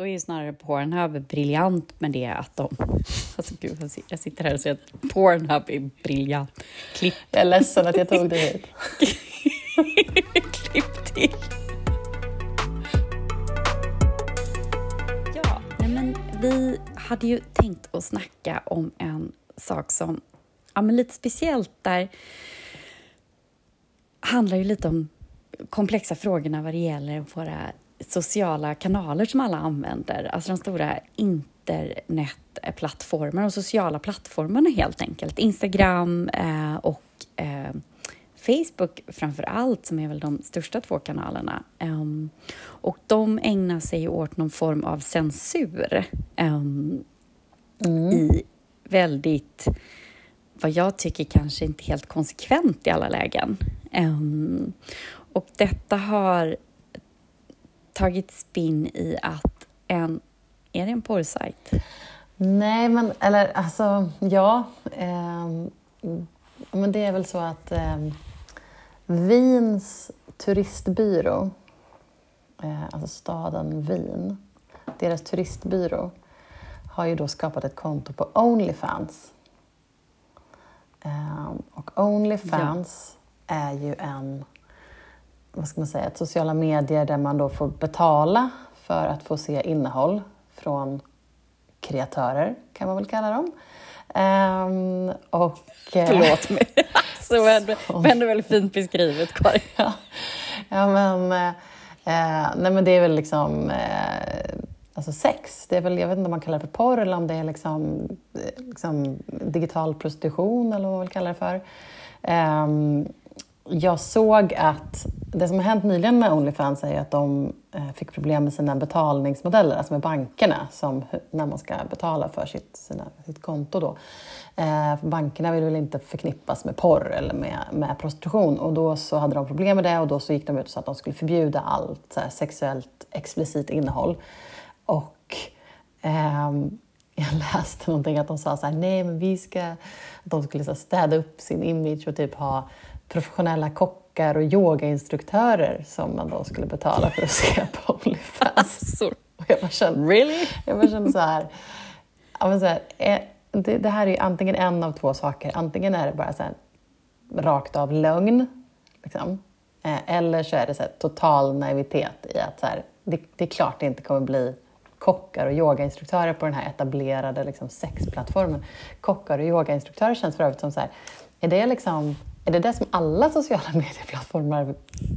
då är ju snarare Pornhub briljant med det att de... Alltså gud, jag sitter här och säger att Pornhub är briljant. Klipp. Jag är ledsen att jag tog dig hit. Klipp till. Ja, nej men vi hade ju tänkt att snacka om en sak som ja, men lite speciellt där handlar ju lite om komplexa frågorna vad det gäller våra sociala kanaler som alla använder, alltså de stora internetplattformarna och sociala plattformarna helt enkelt. Instagram eh, och eh, Facebook framför allt, som är väl de största två kanalerna. Um, och de ägnar sig åt någon form av censur um, mm. i väldigt, vad jag tycker kanske inte helt konsekvent i alla lägen. Um, och detta har tagit spinn i att en... Är det en porrsajt? Nej, men eller alltså ja. Eh, men det är väl så att eh, Wiens turistbyrå, eh, alltså staden Wien, deras turistbyrå har ju då skapat ett konto på Onlyfans. Eh, och Onlyfans ja. är ju en vad ska man säga, ett sociala medier där man då får betala för att få se innehåll från kreatörer, kan man väl kalla dem. Um, och, eh, Förlåt mig. så var det väldigt fint beskrivet, Karin. ja. ja, men, eh, nej, men det är väl liksom eh, alltså sex. Det är väl, jag vet inte om man kallar det för porr eller om det är liksom, eh, liksom digital prostitution eller vad man vill kalla det för. Um, jag såg att det som har hänt nyligen med Onlyfans är att de eh, fick problem med sina betalningsmodeller, alltså med bankerna, som, när man ska betala för sitt, sina, sitt konto. Då. Eh, bankerna vill väl inte förknippas med porr eller med, med prostitution och då så hade de problem med det och då så gick de ut och sa att de skulle förbjuda allt så här, sexuellt explicit innehåll. Och eh, jag läste någonting att de sa så här, nej men vi ska, att de skulle så städa upp sin image och typ ha professionella kockar och yogainstruktörer som man då skulle betala för att se på Onlyfans. Och jag bara kände, really? jag bara kände så här, så här det, det, här är ju antingen en av två saker. Antingen är det bara så här, rakt av lögn, liksom. Eh, eller så är det så här, total naivitet i att så här, det, det, är klart det inte kommer bli kockar och yogainstruktörer på den här etablerade liksom, sexplattformen. Kockar och yogainstruktörer känns för övrigt som så här, är det liksom är det det som alla sociala medieplattformar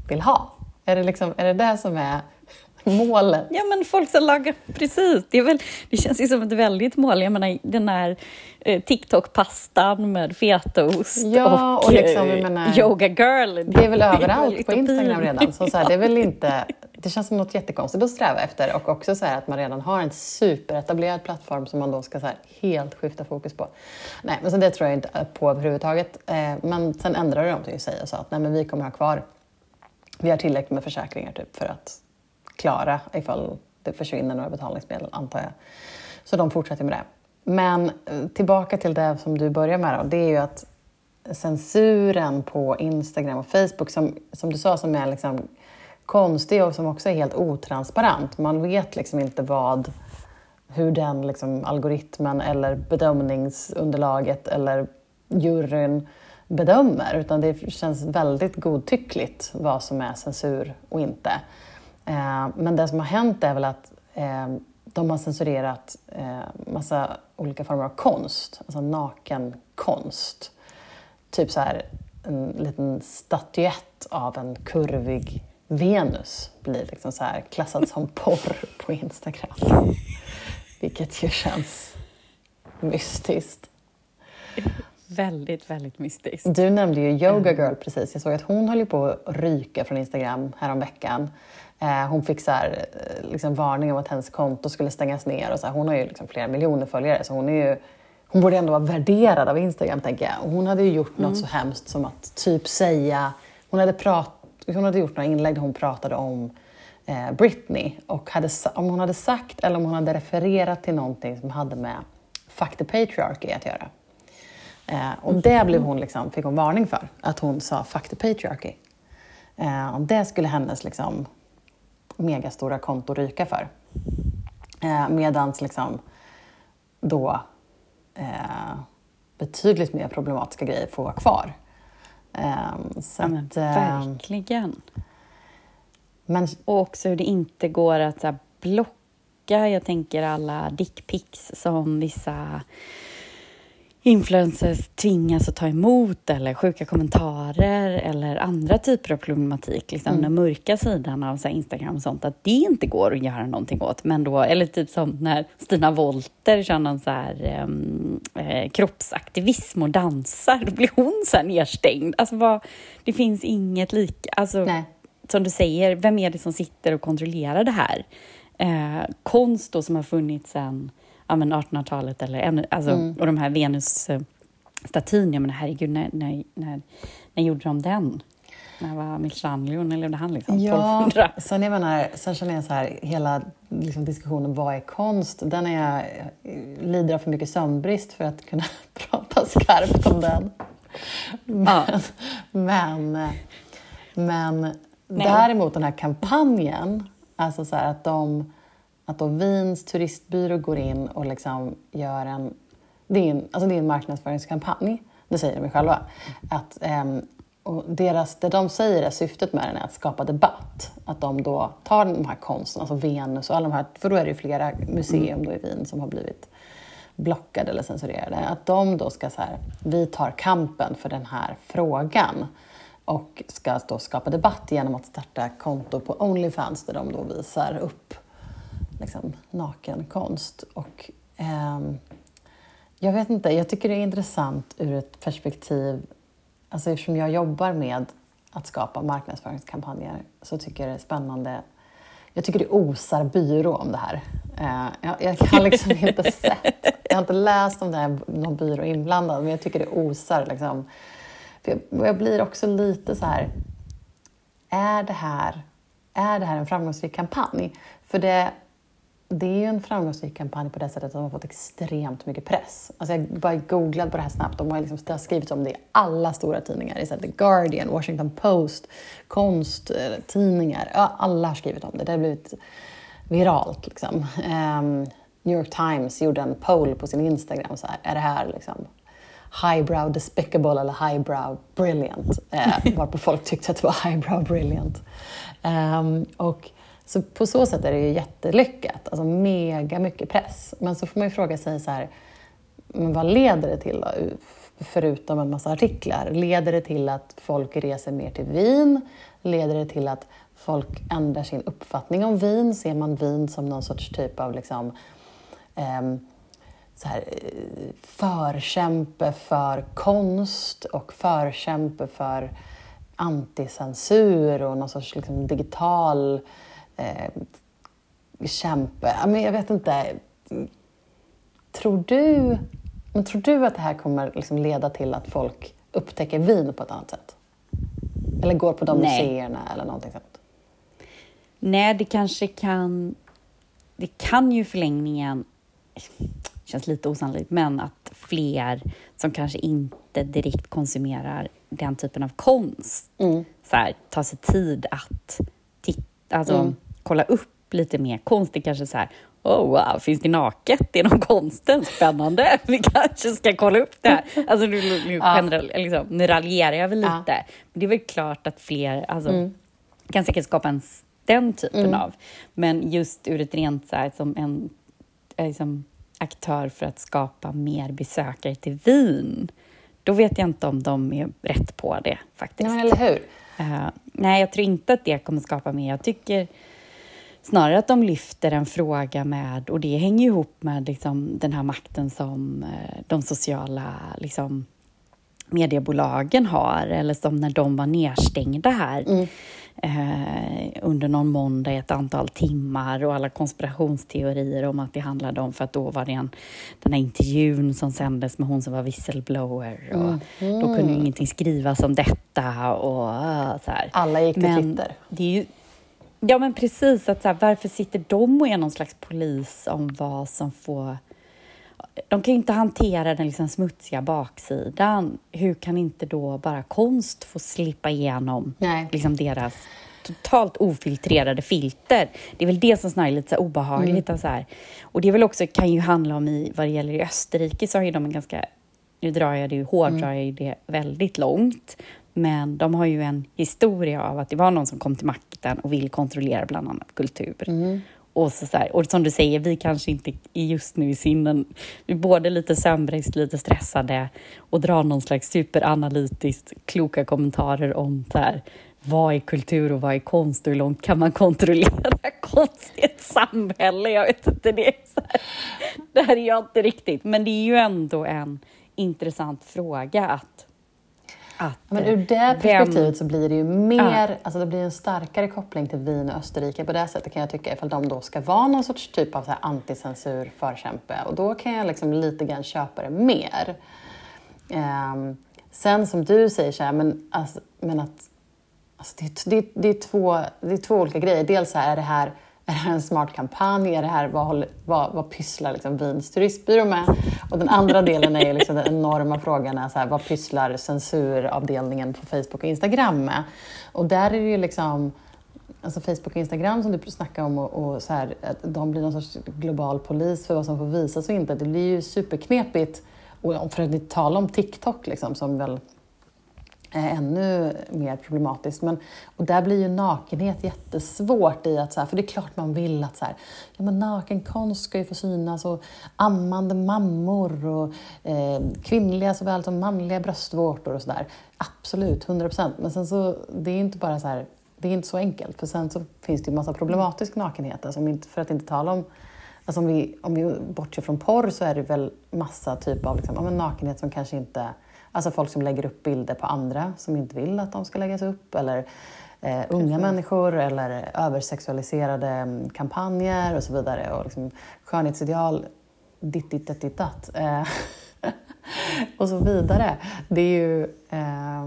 vill ha? Är det, liksom, är det det som är målet? Ja, men folk som lagar... Precis. Det, är väl, det känns ju som ett väldigt mål. Jag menar, den här eh, TikTok-pastan med fetaost ja, och, och liksom, eh, menar, yoga girl. Det, är väl överallt på Instagram redan. Så, så här, det är väl inte det känns som något jättekonstigt att sträva efter och också så att man redan har en superetablerad plattform som man då ska så helt skifta fokus på. Nej, men så det tror jag inte på överhuvudtaget. Eh, men sen ändrade de sig och sa att nej, men vi kommer ha kvar, vi har tillräckligt med försäkringar typ för att klara ifall det försvinner några betalningsmedel, antar jag. Så de fortsätter med det. Men eh, tillbaka till det som du börjar med då, det är ju att censuren på Instagram och Facebook, som, som du sa, som är liksom konstig och som också är helt otransparent. Man vet liksom inte vad, hur den liksom, algoritmen eller bedömningsunderlaget eller juryn bedömer, utan det känns väldigt godtyckligt vad som är censur och inte. Eh, men det som har hänt är väl att eh, de har censurerat eh, massa olika former av konst, alltså nakenkonst. Typ så här en liten statyett av en kurvig Venus blir liksom så här klassad som porr på Instagram. Vilket ju känns mystiskt. Väldigt, väldigt mystiskt. Du nämnde ju Yoga. Girl precis. Jag såg att hon höll på att ryka från Instagram häromveckan. Eh, hon fick så här, eh, liksom varning om att hennes konto skulle stängas ner. Och så här, hon har ju liksom flera miljoner följare så hon är ju hon borde ändå vara värderad av Instagram, tänker jag. hon hade ju gjort mm. något så hemskt som att typ säga... Hon hade pratat hon hade gjort några inlägg där hon pratade om eh, Britney och hade, om hon hade sagt eller om hon hade refererat till någonting som hade med Fuck the patriarchy att göra. Eh, och det blev hon liksom, fick hon varning för, att hon sa Fuck the patriarchy. Eh, och det skulle hennes liksom, megastora konto ryka för. Eh, Medan liksom då eh, betydligt mer problematiska grejer får vara kvar. Eh, så ja, att, eh, verkligen. Men, och också hur det inte går att så här, blocka, jag tänker alla dickpics som vissa influencers tvingas att ta emot eller sjuka kommentarer eller andra typer av problematik, liksom mm. den mörka sidan av så Instagram och sånt, att det inte går att göra någonting åt. Men då, eller typ som när Stina Wolter kör någon så här, um, eh, kroppsaktivism och dansar, då blir hon så här nedstängd. Alltså vad, det finns inget lika. Alltså, som du säger, vem är det som sitter och kontrollerar det här? Eh, konst då som har funnits sedan ja, 1800-talet eller ännu, alltså, mm. och de här Venus-statyn, jag menar herregud, när, när, när, när gjorde de den? När var Michelangelo, när levde han? Liksom, ja, sen, jag menar, sen känner jag så här, hela liksom, diskussionen vad är konst? Den är jag lider av för mycket sömnbrist för att kunna prata skarpt om den. Men, ja. men, men däremot den här kampanjen, alltså så här, att de att då Wiens turistbyrå går in och liksom gör en... Det är en, alltså det är en marknadsföringskampanj, det säger de själva. Att, um, och deras, det de säger är syftet med den är att skapa debatt. Att de då tar de här konsten, alltså Venus och alla de här, för då är det ju flera museum då i Wien som har blivit blockade eller censurerade. Att de då ska så här, vi tar kampen för den här frågan och ska då skapa debatt genom att starta konto på Onlyfans där de då visar upp liksom, nakenkonst. Och, eh, jag vet inte, jag tycker det är intressant ur ett perspektiv, alltså eftersom jag jobbar med att skapa marknadsföringskampanjer så tycker jag det är spännande. Jag tycker det osar byrå om det här. Eh, jag, jag har liksom inte sett, jag har inte läst om det är någon byrå inblandad, men jag tycker det osar. Liksom. Jag, jag blir också lite så här, är det här, är det här en framgångsrik kampanj? För det, det är ju en framgångsrik kampanj på det sättet att de har fått extremt mycket press. Alltså jag bara googlade på det här snabbt. De har, liksom, det har skrivits om det i alla stora tidningar. I The Guardian, Washington Post, konsttidningar. Ja, alla har skrivit om det. Det har blivit viralt. Liksom. Um, New York Times gjorde en poll på sin Instagram. Så här, är det här liksom highbrow despicable eller highbrow brilliant? Eh, varpå folk tyckte att det var highbrow brilliant. Um, och så på så sätt är det ju jättelyckat, alltså mega mycket press. Men så får man ju fråga sig så här, men vad leder det till då? Förutom en massa artiklar. Leder det till att folk reser mer till Wien? Leder det till att folk ändrar sin uppfattning om vin? Ser man vin som någon sorts typ av liksom, eh, så här, förkämpe för konst och förkämpe för anticensur och någon sorts liksom, digital eh, kämpe. Men jag vet inte. Tror du, men tror du att det här kommer liksom leda till att folk upptäcker vin på ett annat sätt? Eller går på de Nej. museerna eller någonting sånt? Nej, det kanske kan... Det kan ju förlängningen känns lite osannolikt, men att fler som kanske inte direkt konsumerar den typen av konst mm. så här, tar sig tid att titta, alltså, mm kolla upp lite mer konst. Det kanske så här, oh wow, finns det naket inom konsten? Spännande, vi kanske ska kolla upp det här. Alltså nu, nu, generell, liksom, nu raljerar jag väl lite. Ja. Men det är väl klart att fler alltså, mm. kan säkert skapa en, den typen mm. av. Men just ur ett rent så här, som en liksom, aktör för att skapa mer besökare till Wien, då vet jag inte om de är rätt på det faktiskt. Ja, eller hur? Uh, nej, jag tror inte att det kommer skapa mer. Jag tycker snarare att de lyfter en fråga med, och det hänger ihop med liksom den här makten som eh, de sociala liksom, mediebolagen har, eller som när de var nedstängda här mm. eh, under någon måndag ett antal timmar och alla konspirationsteorier om att det handlade om, för att då var det en, den här intervjun som sändes med hon som var whistleblower och mm. Då kunde ju ingenting skrivas om detta och uh, så här. Alla gick till Men Twitter. Det är ju, Ja, men precis. Att så här, varför sitter de och är någon slags polis om vad som får... De kan ju inte hantera den liksom smutsiga baksidan. Hur kan inte då bara konst få slippa igenom Nej. liksom deras totalt ofiltrerade filter. Det är väl det som snarare är lite så obehagligt. Mm. Och, så här. och det är väl också, kan ju handla om, i, vad det gäller i Österrike, så har ju de en ganska, nu drar jag det hårdrar mm. jag det väldigt långt, men de har ju en historia av att det var någon som kom till makten och vill kontrollera bland annat kultur. Mm. Och, så, så här, och som du säger, vi kanske inte är just nu i sinnen, vi är både lite sömnbrist, lite stressade och drar någon slags superanalytiskt kloka kommentarer om så här, vad är kultur och vad är konst och hur långt kan man kontrollera konst i ett samhälle? Jag vet inte, det är så här, det här är jag inte riktigt, men det är ju ändå en intressant fråga att att, men ur det perspektivet vem, så blir det ju mer, ja. alltså det blir en starkare koppling till Wien och Österrike på det sättet kan jag tycka ifall de då ska vara någon sorts typ av anticensurförkämpe och då kan jag liksom lite grann köpa det mer. Um, sen som du säger så här, men, alltså, men att alltså det, det, det, är två, det är två olika grejer. Dels så här, är det här är det här en smart kampanj? Är det här, vad, håller, vad, vad pysslar liksom Wiens turistbyrå med? Och den andra delen är ju liksom den enorma frågan, är så här, vad pysslar censuravdelningen på Facebook och Instagram med? Och där är det ju liksom Alltså Facebook och Instagram som du snackar om och, och så här, att de blir någon sorts global polis för vad som får visas och inte. Det blir ju superknepigt. Och för att inte tala om TikTok liksom, som väl Eh, ännu mer problematiskt. Men, och där blir ju nakenhet jättesvårt i att, så här, för det är klart man vill att så här, ja, men nakenkonst ska ju få synas och ammande mammor och eh, kvinnliga såväl som manliga bröstvårtor och sådär. Absolut, 100 procent. Men sen så, det är inte bara så här, det är inte så enkelt, för sen så finns det ju massa problematisk nakenhet, alltså, för att inte tala om Alltså om, vi, om vi bortser från porr så är det väl massa typ av liksom, ja, nakenhet som kanske inte Alltså folk som lägger upp bilder på andra som inte vill att de ska läggas upp. Eller eh, unga människor eller översexualiserade mm, kampanjer och så vidare. Och liksom, skönhetsideal, ditt, ditt, ditt, ditt, datt. Eh, och så vidare. Det är ju eh,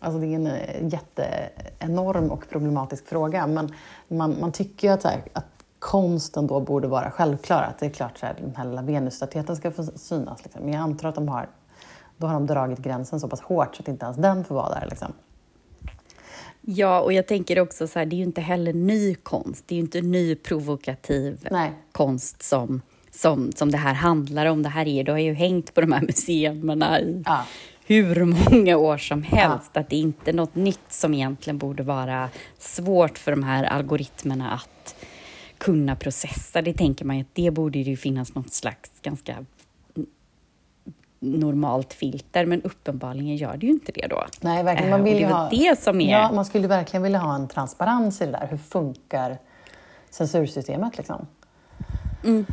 alltså det är en eh, jätteenorm och problematisk fråga. Men man, man tycker ju att, här, att konsten då borde vara självklar. Att det är klart att den här lilla Venusstatyetten ska få synas. Liksom. Men jag antar att de har då har de dragit gränsen så pass hårt så att inte ens den får vara där. Liksom. Ja, och jag tänker också så här, det är ju inte heller ny konst. Det är ju inte ny provokativ Nej. konst som, som, som det här handlar om. Det här är, du har ju hängt på de här museerna i ja. hur många år som helst. Ja. Att det är inte något nytt som egentligen borde vara svårt för de här algoritmerna att kunna processa. Det tänker man ju att det borde ju finnas något slags ganska normalt filter, men uppenbarligen gör det ju inte det då. Nej, verkligen. Man vill det är ha, det som är... Ja, man skulle verkligen vilja ha en transparens i det där. Hur funkar censursystemet liksom? Mm.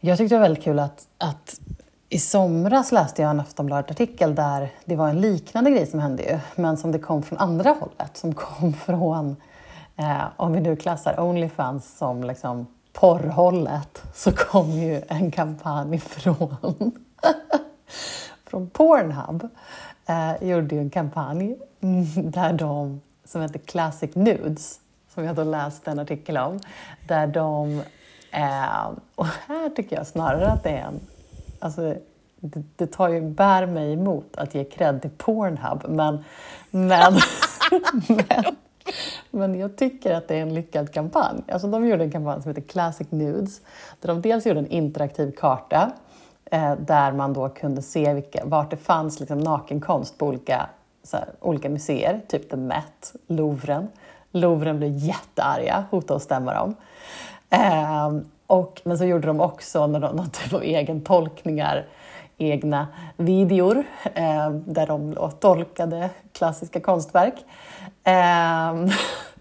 Jag tyckte det var väldigt kul att, att i somras läste jag en Aftonbladet-artikel där det var en liknande grej som hände ju, men som det kom från andra hållet, som kom från, eh, om vi nu klassar Onlyfans som liksom porrhållet, så kom ju en kampanj från från Pornhub eh, gjorde ju en kampanj där de, som heter Classic Nudes, som jag då läste en artikel om, där de, eh, och här tycker jag snarare att det är en, alltså det, det tar ju, bär mig emot att ge cred till Pornhub, men, men, men, men jag tycker att det är en lyckad kampanj. Alltså de gjorde en kampanj som heter Classic Nudes, där de dels gjorde en interaktiv karta Eh, där man då kunde se vilka, vart det fanns liksom nakenkonst på olika, här, olika museer, typ The Met, Louvren. Louvren blev jättearga, hotade att stämma dem. Eh, och, men så gjorde de också någon, någon typ av egen tolkningar, egna videor eh, där de tolkade klassiska konstverk. Eh,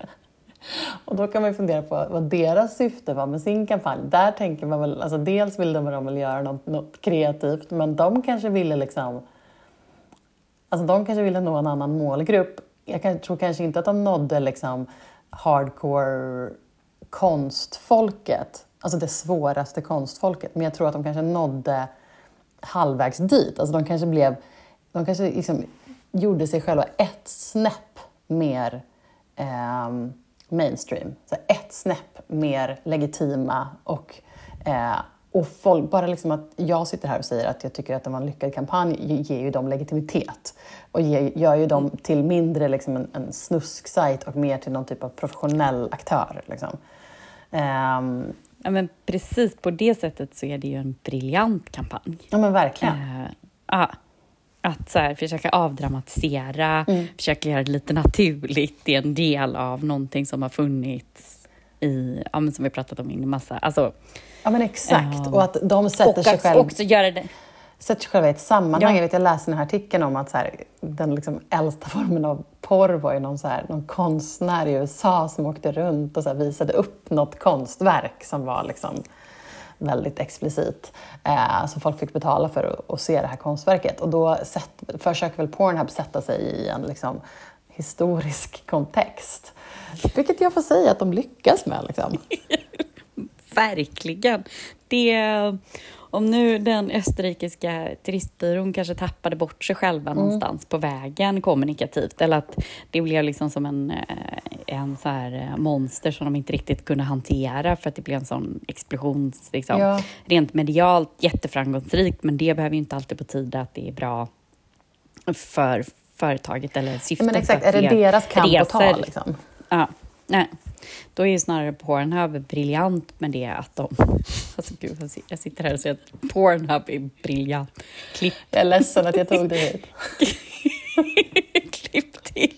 Och då kan man ju fundera på vad deras syfte var med sin kampanj. Där tänker man väl, alltså dels ville de väl göra något, något kreativt, men de kanske ville liksom Alltså de kanske ville nå en annan målgrupp. Jag kan, tror kanske inte att de nådde liksom hardcore konstfolket, alltså det svåraste konstfolket, men jag tror att de kanske nådde halvvägs dit. Alltså de kanske blev, de kanske liksom gjorde sig själva ett snäpp mer eh, mainstream. Så ett snäpp mer legitima och, eh, och folk, bara liksom att jag sitter här och säger att jag tycker att det var en lyckad kampanj ger ju dem legitimitet och ger, gör ju dem till mindre liksom en, en snusksajt och mer till någon typ av professionell aktör. Liksom. Um, ja, men precis på det sättet så är det ju en briljant kampanj. Ja men verkligen. Ja. Att så här, försöka avdramatisera, mm. försöka göra det lite naturligt. Det är en del av någonting som har funnits i, ja, som vi pratat om i en massa... Alltså, Ja men exakt, um, och att de sätter och sig själva... också göra det sätter sig själva i ett sammanhang. Ja. Jag, vet, jag läste den här artikeln om att så här, den liksom äldsta formen av porr var ju någon, så här, någon konstnär i USA som åkte runt och så här, visade upp något konstverk som var liksom väldigt explicit. Eh, så folk fick betala för att, att, se det här konstverket. Och då sätt, försöker väl Pornhub sätta sig i en liksom, historisk kontext. Vilket jag får säga att de lyckas med. Liksom. Verkligen. Det, om nu den österrikiska turistbyrån kanske tappade bort sig själva mm. någonstans på vägen kommunikativt, eller att det blev liksom som en, eh, en så här eh, monster som de inte riktigt kunde hantera för att det blev en sån explosion, liksom, ja. rent medialt jätteframgångsrikt, men det behöver ju inte alltid betyda att det är bra för företaget eller syftet. Men exakt, är det deras kamp att ta? Liksom? Ja, nej. Då är ju snarare Pornhub briljant med det att de... Alltså gud, jag sitter här och säger att Pornhub är briljant. Klipp. Jag är ledsen att jag tog det hit. Klipp till.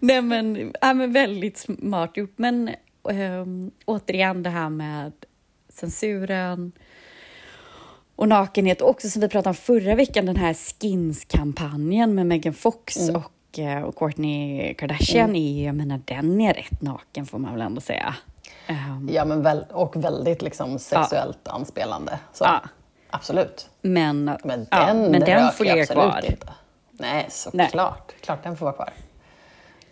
Nej men, ja, men väldigt smart gjort. Men ähm, återigen det här med censuren och nakenhet. Och också som vi pratade om förra veckan, den här Skins-kampanjen med Megan Fox mm. och och Kourtney Kardashian mm. är jag menar den är rätt naken får man väl ändå säga. Um, ja, men väl, och väldigt liksom sexuellt ja. anspelande. Så, ja. Absolut. Men, men den, ja, men den får ligga kvar. Inte. Nej, såklart. Klart den får vara kvar.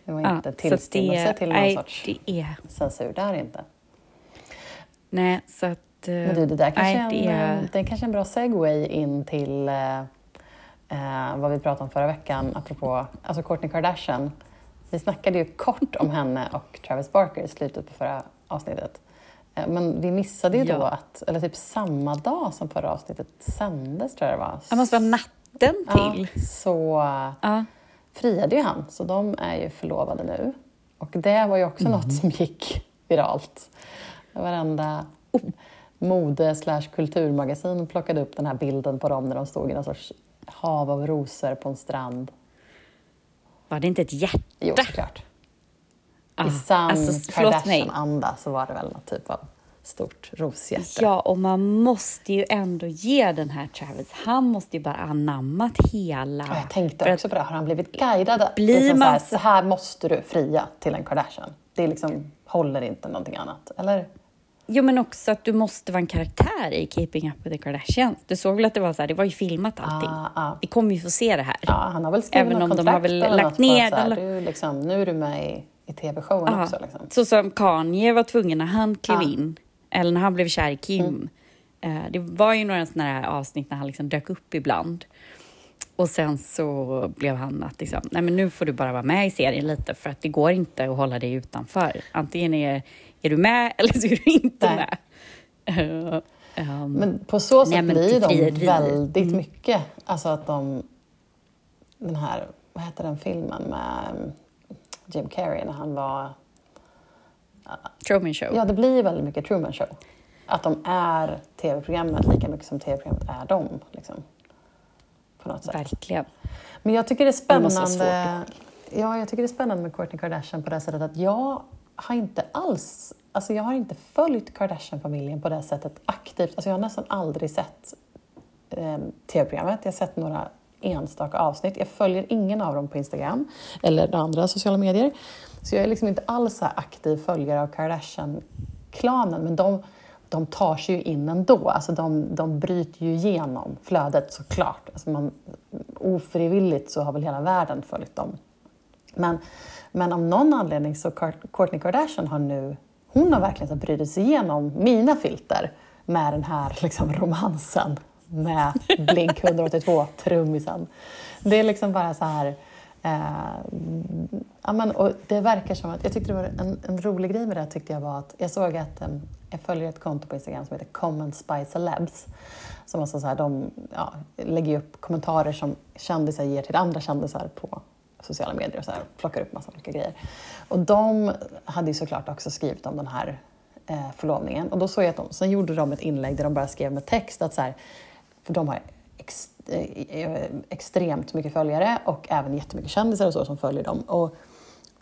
Det var inte ja, tillstymmelse till någon nej, sorts är... censur där inte. Nej, så att... Men du, det där kanske, nej, det är... en, det är kanske en bra segway in till eh, vad vi pratade om förra veckan, apropå alltså Kourtney Kardashian. Vi snackade ju kort om henne och Travis Barker i slutet på förra avsnittet. Eh, men vi missade ju ja. då att, eller typ samma dag som förra avsnittet sändes tror jag det var. Det måste vara natten till. Ja, så ja. friade ju han, så de är ju förlovade nu. Och det var ju också mm. något som gick viralt. Varenda oh. mode slash kulturmagasin plockade upp den här bilden på dem när de stod i någon sorts hav av rosor på en strand. Var det inte ett hjärta? Jo, såklart. Ah, I sann alltså, Kardashian-anda så var det väl något typ av stort roshjärta. Ja, och man måste ju ändå ge den här Travis, han måste ju bara anammat hela... Ja, jag tänkte också på det, har han blivit guidad? Blir liksom man... så, här, så här måste du fria till en Kardashian. Det liksom, håller inte någonting annat, eller? Jo, men också att du måste vara en karaktär i Keeping Up with the Kardashians. Du såg väl att det var så här, det var ju filmat allting. Ah, ah. Vi kommer ju få se det här. Ja, han har väl skrivit Även om de har väl lagt ner... Här, du, liksom, nu är du med i, i tv-showen ah, också. Liksom. Så som Kanye var tvungen när han klev in, eller när han blev kär i Kim. Mm. Eh, det var ju några sådana här avsnitt när han liksom dök upp ibland. Och sen så blev han att liksom, nej men nu får du bara vara med i serien lite för att det går inte att hålla dig utanför. Antingen är är du med eller så är du inte Nej. med? Uh, um, men på så sätt nej, blir de väldigt mm. mycket, alltså att de, den här, vad heter den filmen med um, Jim Carrey när han var... Uh, Truman Show. Ja, det blir väldigt mycket Truman Show. Att de är tv-programmet lika mycket som tv-programmet är dem. Liksom, på något sätt. Verkligen. Men jag tycker det är spännande. Ja, jag tycker det är spännande med Kourtney Kardashian på det sättet att jag har inte alls, alltså jag har inte följt Kardashian-familjen på det sättet aktivt. Alltså jag har nästan aldrig sett eh, tv-programmet. Jag har sett några enstaka avsnitt. Jag följer ingen av dem på Instagram eller andra sociala medier. Så jag är liksom inte alls så aktiv följare av Kardashian-klanen. Men de, de tar sig ju in ändå. Alltså de, de bryter ju igenom flödet såklart. Alltså man, ofrivilligt så har väl hela världen följt dem. Men men av någon anledning så Kourtney Kardashian har nu, hon har verkligen brytt sig igenom mina filter med den här liksom, romansen med Blink 182, trummisen. Det är liksom bara så här, Eh, amen, och det verkar som att, jag tyckte det var en, en rolig grej med det tyckte jag var att jag såg att eh, jag följer ett konto på Instagram som heter Common by Celebs. Som alltså så här, de ja, lägger upp kommentarer som kändisar ger till andra kändisar på sociala medier och så här, plockar upp massa olika grejer. Och de hade ju såklart också skrivit om den här eh, förlovningen. Och då såg jag att de, sen gjorde de ett inlägg där de bara skrev med text att så här, för de har ex, eh, eh, extremt mycket följare och även jättemycket kändisar och så som följer dem. Och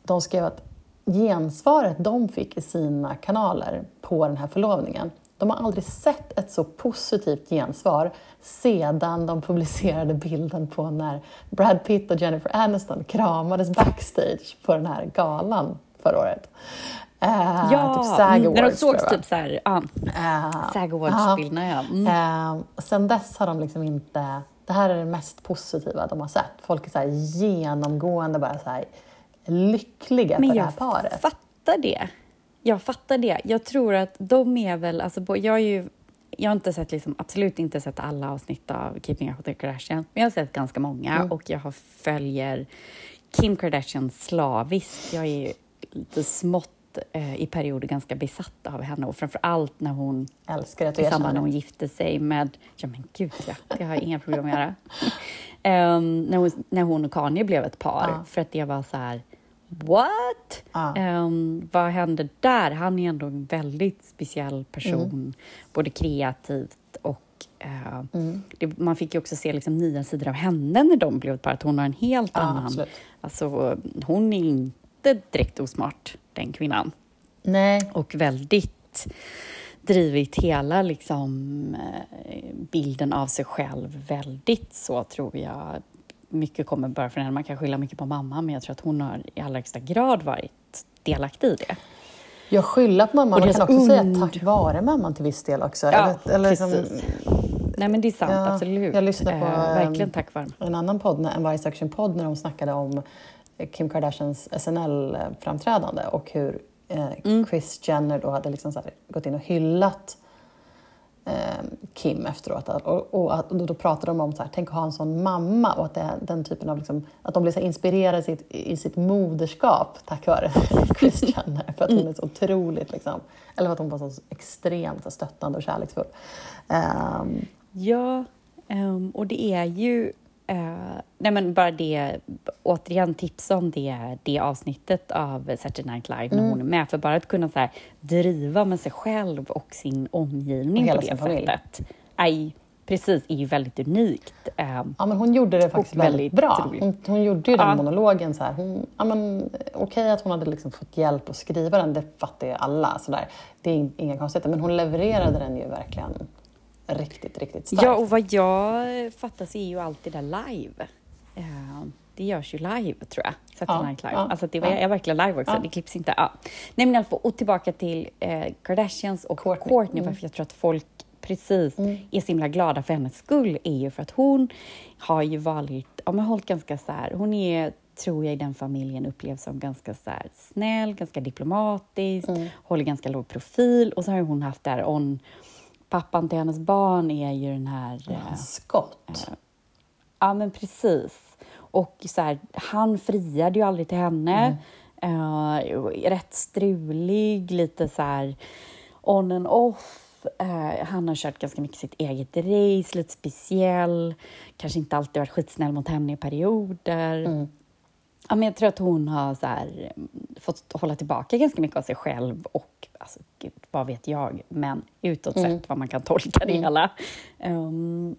de skrev att gensvaret de fick i sina kanaler på den här förlovningen de har aldrig sett ett så positivt gensvar sedan de publicerade bilden på när Brad Pitt och Jennifer Aniston kramades backstage på den här galan förra året. Uh, ja, typ SAG Awards, när de sågs typ så här, uh, uh, SAG Awards-bilderna. Ja. Mm. Uh, sen dess har de liksom inte... Det här är det mest positiva de har sett. Folk är så genomgående bara så lyckliga Men för det här paret. Men jag fattar det. Jag fattar det. Jag tror att de är väl... Alltså, jag har ju jag har inte sett, liksom, absolut inte sett alla avsnitt av Keeping Up with the Kardashians, men jag har sett ganska många mm. och jag har, följer Kim Kardashian slaviskt. Jag är lite smått eh, i perioder ganska besatt av henne och framför allt när hon Älskar att i samband när hon gifte sig med... Ja men gud ja, det har jag inga problem att göra. um, när, hon, när hon och Kanye blev ett par, ja. för att det var så här What? Ah. Um, vad hände där? Han är ändå en väldigt speciell person, mm. både kreativt och uh, mm. det, man fick ju också se liksom nya sidor av henne när de blev ett par, att hon har en helt ah, annan... Absolut. Alltså, hon är inte direkt osmart, den kvinnan. Nej. Och väldigt drivit hela liksom, eh, bilden av sig själv väldigt så, tror jag, mycket kommer bara från henne. Man kan skylla mycket på mamma, men jag tror att hon har i allra högsta grad varit delaktig i det. Jag skyller på mamman. Man kan också und... säga tack vare mamman till viss del också. Ja, eller, eller precis. Liksom, Nej, men det är sant. Ja, absolut. Jag lyssnade på eh, verkligen tack vare. en annan podd, en Vice Action-podd, när de snackade om Kim Kardashians SNL-framträdande och hur eh, mm. Chris Jenner då hade liksom gått in och hyllat Eh, Kim efteråt. Och, och, och, då pratade de om så här, tänk att ha en sån mamma och att det den typen av, liksom, att de blir så inspirerade i sitt, i sitt moderskap tack vare Kris Jenner. För att hon är så otroligt, liksom, eller för att hon var så extremt så stöttande och kärleksfull. Um, ja, um, och det är ju Uh, nej men bara det, återigen tipsa om det, det avsnittet av Saturday Night Live mm. när hon är med. För bara att kunna så här, driva med sig själv och sin omgivning och på det sättet. Aj, precis, är ju väldigt unikt. Uh, ja, men hon gjorde det faktiskt väldigt, väldigt bra. Hon, hon, gjorde ju den ja. monologen så här. Hon, ja, men, okej att hon hade liksom fått hjälp att skriva den, det fattar ju alla. Så där. Det är inga konstigheter. Men hon levererade den ju verkligen riktigt, riktigt starkt. Ja, och vad jag fattar så är ju alltid det live. Uh, det görs ju live, tror jag. Saturday ja, Night Live. Ja, alltså det var, ja. är verkligen live också, ja. det klipps inte. Ja. Nej, men alltså, och tillbaka till eh, Kardashians och Courtney, Courtney mm. jag tror att folk precis mm. är så himla glada för hennes skull, är ju för att hon har ju varit, ja men hållit ganska så här, hon är tror jag i den familjen upplevs som ganska så här, snäll, ganska diplomatisk, mm. håller ganska låg profil och så har hon haft det här on pappan till hennes barn är ju den här... Ja, eh, Scott. Eh, ja, men precis. Och så här, han friade ju aldrig till henne. Mm. Eh, rätt strulig, lite så här on and off. Uh, han har kört ganska mycket sitt eget race, lite speciell. Kanske inte alltid varit skitsnäll mot henne i perioder. Mm. Ja, men jag tror att hon har så här, fått hålla tillbaka ganska mycket av sig själv och alltså, gud, vad vet jag, men utåt mm. sett vad man kan tolka det mm. hela. Um,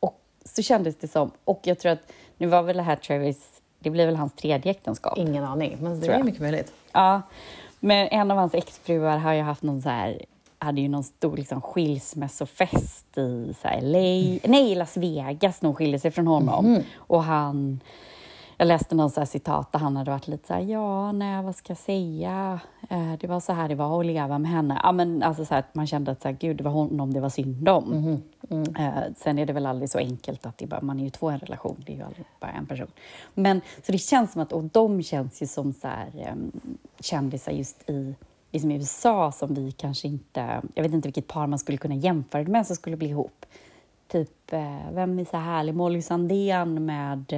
och så kändes det som, och jag tror att nu var väl det här Travis, det blir väl hans tredje äktenskap? Ingen aning, men det är mycket möjligt. Ja, men en av hans exfruar har ju haft någon så här hade ju någon stor liksom, skilsmässofest i så här, LA, mm. nej, Las Vegas när hon skilde sig från honom. Mm. Och han jag läste någon så citat där han hade varit lite så här, ja, nej, vad ska jag säga? Eh, det var så här det var att leva med henne. Ja, men alltså så här, att man kände att så här, gud, det var honom det var synd om. Mm. Mm. Eh, sen är det väl aldrig så enkelt att det bara, man är ju två i en relation, det är ju aldrig bara en person. Men så det känns som att, och de känns ju som så här, um, kändisar just i liksom i USA som vi kanske inte, jag vet inte vilket par man skulle kunna jämföra det med som skulle bli ihop. Typ, eh, vem är så härlig? Molly Sandén med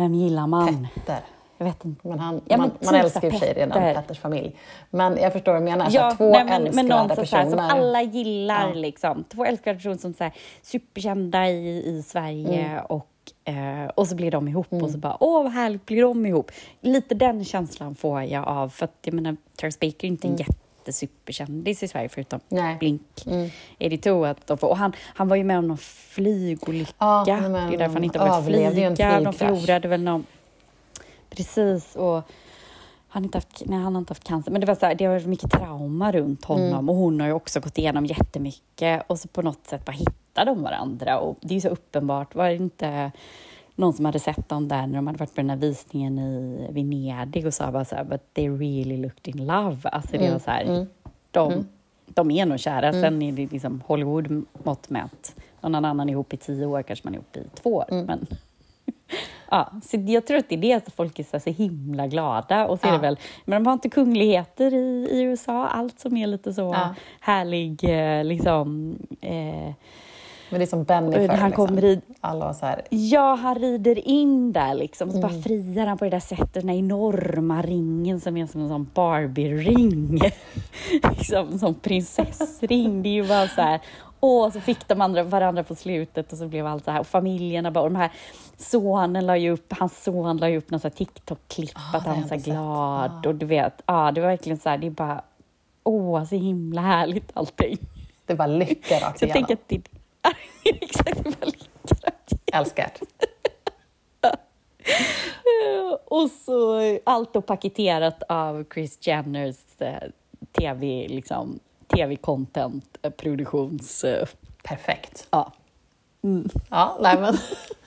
Vem gillar man? Petter. Jag vet inte. Men han, Ja, men man, man typ älskar för sig redan Petters familj. Men jag förstår vad du menar. Ja, två nej, men, men älskvärda någon som, så här, personer. som alla gillar. Ja. Liksom. Två älskvärda personer som här, superkända i, i Sverige Mm. och, eh, och så blir de ihop och så bara åh vad härligt blir de ihop. Lite den känslan får jag av för att jag menar Charles Baker är inte en jättesuperkändis i Sverige förutom. Nej. Blink Mm. 82. Att de får, och han, han var ju med om någon flygolycka. Ja, det är därför han inte har börjat flyga. De förlorade väl någon... Precis. Och han, inte haft, nej, han har inte haft cancer. Men det var så här, det har mycket trauma runt honom. Mm. Och hon har ju också gått igenom jättemycket. Och så på något sätt bara hittar de varandra. Och det är ju så uppenbart. Var det inte någon som hade sett dem där när de hade varit på den här visningen i Venedig och sa bara så här, but they really looked in love. Alltså det Mm, var så här, mm. de, Mm. de är nog kära. Sen är det liksom Hollywood mått mätt. Någon annan är ihop i tio år, kanske man är ihop i två år. Mm. Men, ja, så jag tror att det är det att folk är så, så himla glada. Och så är Ja. det väl, men de har inte kungligheter i, i USA. Allt som är lite så Ja. härlig, eh, liksom... Eh, Men det är som Benny förr. han Liksom. i, Alla så här, Ja, han rider in där liksom. Så Mm. bara friar han på det där sättet, den här enorma ringen som är som en sån Barbie-ring. liksom som prinsessring. Det är ju bara så här. Och så fick de andra, varandra på slutet och så blev allt så här. Och familjerna bara, och de här sonen la ju upp, hans son la ju upp någon så här TikTok-klipp Ah, att han var inte sett. glad. Ah. Och du vet, ja, det var verkligen så här, det är bara, åh, så himla härligt allting. det var lycka rakt Så igenom. exakt, det var likadant. Älskat. Eh, Och så allt då paketerat av Chris Jenners eh, tv, liksom, tv-content, eh, produktions... Perfekt. ja. Ja, nej men.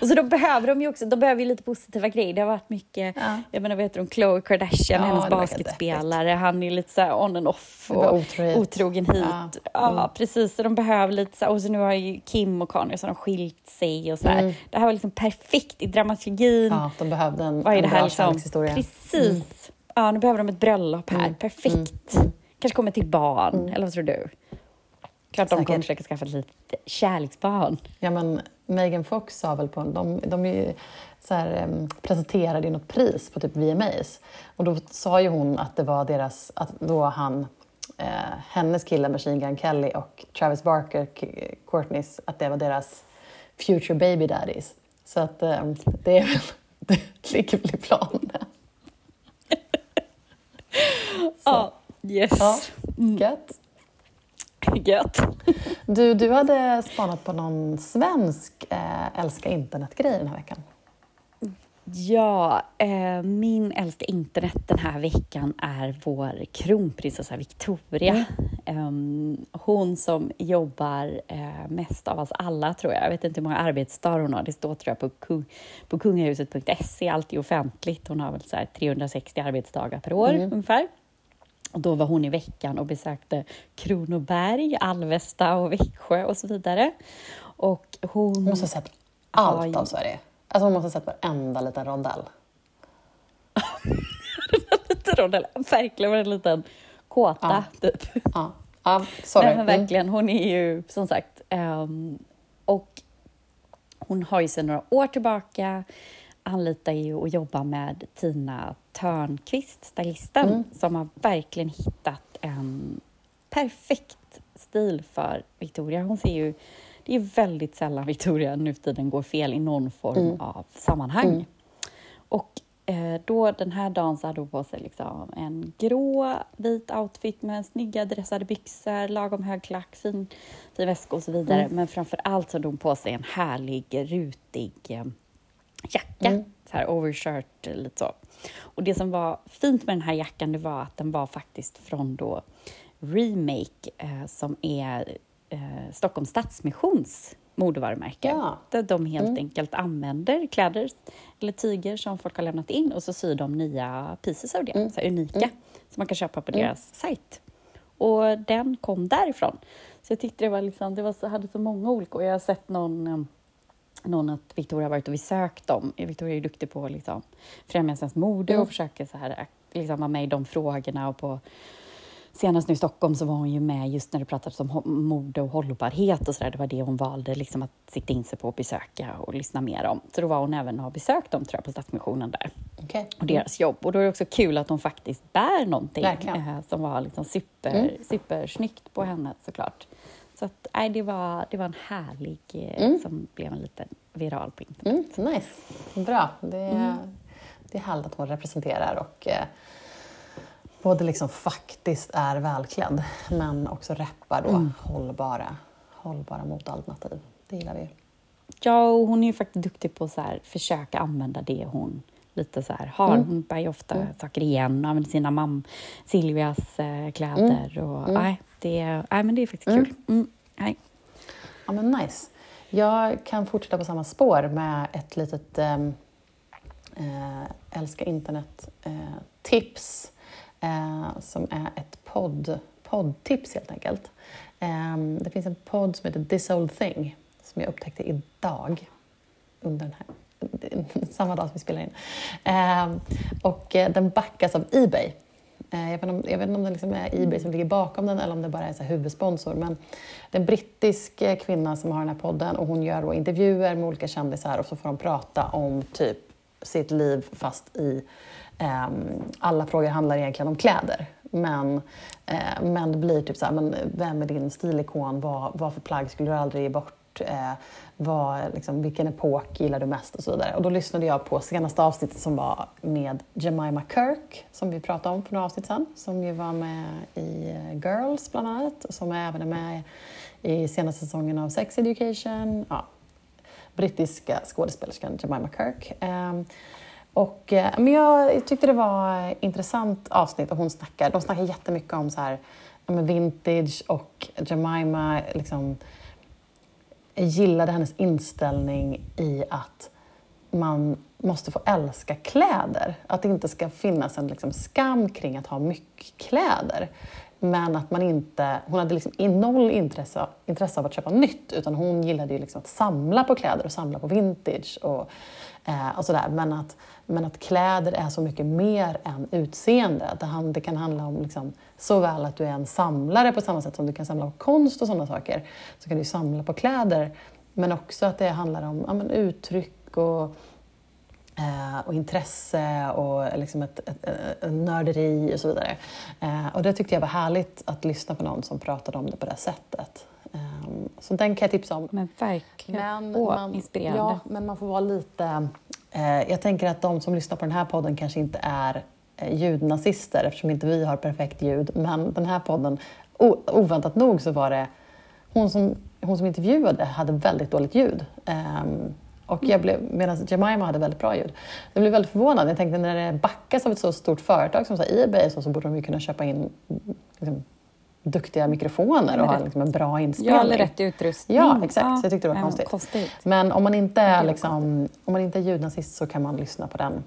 Och så då behöver de ju också, de behöver ju lite positiva grejer. Det har varit mycket, Ja. jag menar, vet du, om Khloe Kardashian, Ja, hennes basketspelare, han är lite så här on and off och otrohet. otrogen hit. Ja. Ja, Mm. precis. Så de behöver lite så här, och så nu har ju Kim och Kanye så har de skilt sig och så. Mm. Det här var liksom perfekt i dramaturgin. Ja, de behövde en, Vad är en det här bra liksom? kärlekshistoria. Precis. Ja, nu behöver de ett bröllop här. Mm. Perfekt. Mm. Kanske kommer till barn, eller vad tror du? Klart de kommer försöka skaffa ett litet kärleksbarn. Ja, men Megan Fox sa väl på de, de är ju så här, presenterade ju något pris på typ VMAs och då sa ju hon att det var deras, att då han, eh, hennes kille Machine Gun Kelly och Travis Barker, Courtneys, att det var deras future baby daddies. Så att em, det är väl, det ligger väl i planen. Ja, yes. Ja, gött. Gött. Du, du hade spanat på någon svensk eh, älska internet-grej den här veckan. Ja, eh, min älska internet den här veckan är vår kronprinsessa Victoria. Ehm, hon som jobbar eh, mest av oss alla, tror jag. Jag vet inte hur många arbetsdagar hon har. Det står tror jag på, kung, på kungahuset.se. Allt är offentligt. Hon har väl så här 360 arbetsdagar per år ungefär. Och då var hon i veckan och besökte Kronoberg, Alvesta och Växjö och så vidare. Och hon... Hon måste ha sett allt Oj. av Sverige. Alltså hon måste ha sett varenda liten rondell. liten rondell. Verkligen var en liten kåta, typ. Ja, ja sorry. Nej, men Mm. verkligen. Hon är ju, som sagt... ehm, och hon har ju sedan några år tillbaka anlitar ju och jobbar med Tina Törnqvist, stylisten, Mm. som har verkligen hittat en perfekt stil för Victoria. Hon ser ju... Det är väldigt sällan Victoria nu för tiden går fel i någon form Mm. av sammanhang. Mm. Och eh, då den här dagen så hade hon på sig liksom en grå vit outfit med snygga dressade byxor, lagom hög klack, fin, fin väska och så vidare. Mm. Men framför allt så hade hon på sig en härlig rutig eh, jacka, Mm. så här overshirt lite så. Och det som var fint med den här jackan det var att den var faktiskt från då Remake eh, som är eh, Stockholms Stadsmissions modevarumärke. Ja. Där de helt Mm. enkelt använder kläder eller tyger som folk har lämnat in och så syr de nya pieces av det, Mm. så unika, som man kan köpa på Mm. deras sajt. Och den kom därifrån. Så jag tyckte det var liksom, det var så, hade så många olika, och jag har sett någon eh, någon att Victoria har varit och besökt dem. Victoria är ju duktig på att liksom, främja svenskt mode Mm. och försöker så här, liksom, vara med i de frågorna och på senast nu i Stockholm så var hon ju med just när det pratades om mode och hållbarhet och sådär. Det var det hon valde liksom att sikta in sig på att besöka och lyssna mer om. Så då var hon även och har besökt dem tror jag på Stadsmissionen där. Okay. Och deras jobb. Och då är det också kul att hon faktiskt bär någonting eh, som var liksom super, mm. supersnyggt på henne såklart. Så att, nej, det, var, det var en härlig, eh, mm. som blev en liten viral på internet. Mm, nice, bra. Det, mm. det är härligt att hon representerar och eh, både liksom faktiskt är välklädd men också reppar då mm. hållbara, hållbara motalternativ. Det gillar vi. Ja, och hon är ju faktiskt duktig på att försöka använda det hon lite så här har. Mm. Hon bär ju ofta mm. saker igen och använder sina mam Silvias eh, kläder. Mm. Och, mm. Nej, det, nej, men det är faktiskt mm. kul. Mm. Nej. Ja, men nice. Jag kan fortsätta på samma spår med ett litet ähm, äh, älska internet-tips äh, eh, som är ett podd, poddtips helt enkelt. Eh, det finns en podd som heter This Old Thing som jag upptäckte idag under den här samma dag som vi spelar in. Ehm, eh, och den backas av Ebay. Jag vet, inte, jag vet inte om det liksom är Ebay som ligger bakom den eller om det bara är så huvudsponsor. Men det är en brittisk eh, kvinna som har den här podden och hon gör intervjuer med olika kändisar och så får de prata om typ sitt liv fast i Ehm, alla frågor handlar egentligen om kläder. Men, eh, men det blir typ så här, men vem är din stilikon? Vad, vad för plagg skulle du aldrig ge bort? Eh, vad, liksom, vilken epok gillar du mest och så vidare. Och då lyssnade jag på senaste avsnittet som var med Jemima Kirk, som vi pratade om för några avsnitt sedan, som ju var med i eh, Girls bland annat, och som även är med i senaste säsongen av Sex Education. Ja, brittiska skådespelerskan Jemima Kirk. Eh, och, eh, men jag tyckte det var ett intressant avsnitt och hon snackar, de snackar jättemycket om så här, vintage och Jemima liksom, gillade hennes inställning i att man måste få älska kläder. Att det inte ska finnas en liksom skam kring att ha mycket kläder. Men att man inte, hon hade liksom noll intresse, intresse av att köpa nytt utan hon gillade ju liksom att samla på kläder och samla på vintage och, eh, och sådär. Men att, men att kläder är så mycket mer än utseende. Att det, det kan handla om liksom, såväl att du är en samlare på samma sätt som du kan samla på konst och sådana saker. Så kan du samla på kläder. Men också att det handlar om ja, men, uttryck och, eh, och intresse och liksom ett, ett, ett, nörderi och så vidare. Eh, och det tyckte jag var härligt att lyssna på någon som pratade om det på det sättet. Um, så den kan jag tipsa om. Men verkligen. Men Åh, man, inspirerande. Ja, men man får vara lite... Eh, jag tänker att de som lyssnar på den här podden kanske inte är eh, ljudnazister eftersom inte vi har perfekt ljud. Men den här podden, oväntat nog så var det hon som, hon som intervjuade hade väldigt dåligt ljud. Um, och jag blev, medan Jemima hade väldigt bra ljud. Jag blev väldigt förvånad. Jag tänkte när det backas av ett så stort företag som så Ebay så, så borde de ju kunna köpa in liksom, duktiga mikrofoner och ha liksom, en bra inspelning. Ja, eller rätt utrustning. Ja, exakt. Ja, så jag tyckte det var konstigt. konstigt. Men om man inte är, liksom, om man inte är ljudnazist så kan man lyssna på den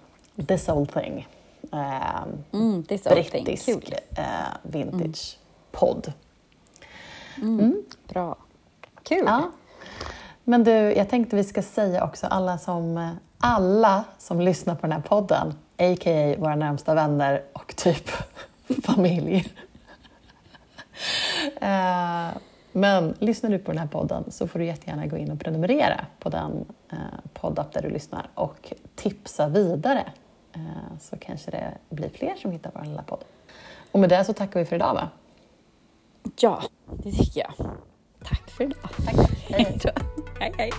This Old Thing. Eh, mm, this brittisk old thing. Eh, vintage-podd. Mm. Mm. Bra. Kul. Ja. Men du, jag tänkte vi ska säga också alla som, alla som lyssnar på den här podden, a.k.a. våra närmsta vänner och typ familj. Eh, men lyssnar du på den här podden så får du jättegärna gå in och prenumerera på den eh, poddapp där du lyssnar och tipsa vidare. Eh, så kanske det blir fler som hittar vår lilla podd. Och med det så tackar vi för idag va? Ja, det tycker jag. Tack för idag. Tack. Hej, hej. hej.